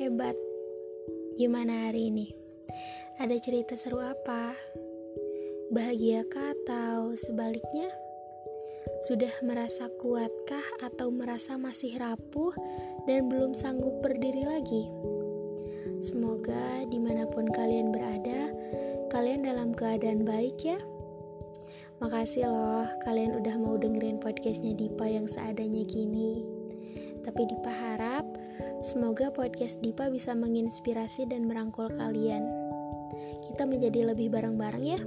hebat. Gimana hari ini? Ada cerita seru apa? Bahagiakah atau sebaliknya? Sudah merasa kuatkah atau merasa masih rapuh dan belum sanggup berdiri lagi? Semoga di mana pun kalian berada, kalian dalam keadaan baik ya. Makasih loh kalian udah mau dengerin podcastnya Dipa yang seadanya gini. Tapi Dipa harap semoga podcast Dipa bisa menginspirasi dan merangkul kalian. Kita menjadi lebih bareng-bareng ya.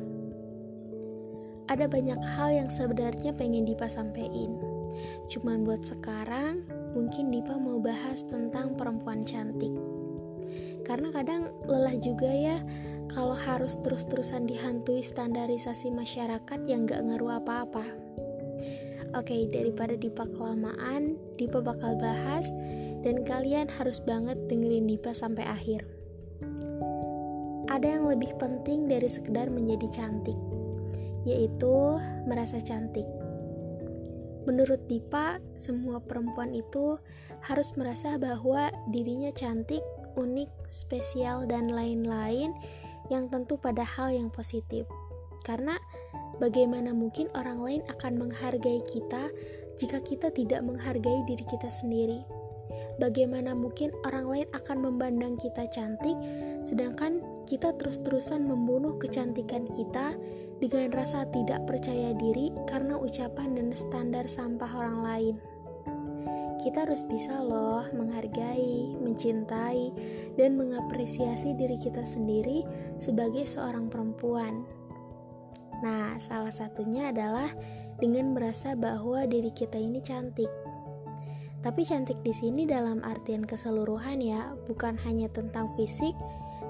Ada banyak hal yang sebenarnya pengen Dipa sampein. Cuman buat sekarang, mungkin Dipa mau bahas tentang perempuan cantik. Karena kadang lelah juga ya kalau harus terus-terusan dihantui standarisasi masyarakat yang gak ngaruh apa-apa. Oke, daripada Dipa kelamaan, Dipa bakal bahas dan kalian harus banget dengerin Dipa sampai akhir. Ada yang lebih penting dari sekedar menjadi cantik, yaitu merasa cantik. Menurut Dipa, semua perempuan itu harus merasa bahwa dirinya cantik, unik, spesial, dan lain-lain yang tentu pada hal yang positif. Karena Bagaimana mungkin orang lain akan menghargai kita jika kita tidak menghargai diri kita sendiri? Bagaimana mungkin orang lain akan memandang kita cantik, sedangkan kita terus-terusan membunuh kecantikan kita dengan rasa tidak percaya diri karena ucapan dan standar sampah orang lain? Kita harus bisa, loh, menghargai, mencintai, dan mengapresiasi diri kita sendiri sebagai seorang perempuan. Nah, salah satunya adalah dengan merasa bahwa diri kita ini cantik. Tapi cantik di sini dalam artian keseluruhan ya, bukan hanya tentang fisik,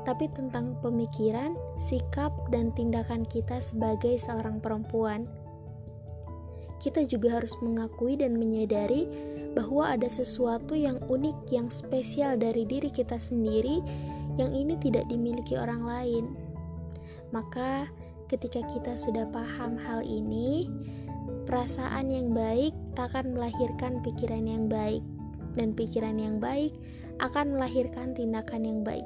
tapi tentang pemikiran, sikap, dan tindakan kita sebagai seorang perempuan. Kita juga harus mengakui dan menyadari bahwa ada sesuatu yang unik, yang spesial dari diri kita sendiri, yang ini tidak dimiliki orang lain. Maka, Ketika kita sudah paham hal ini, perasaan yang baik akan melahirkan pikiran yang baik, dan pikiran yang baik akan melahirkan tindakan yang baik.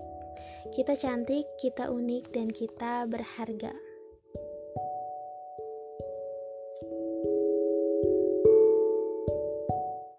Kita cantik, kita unik, dan kita berharga.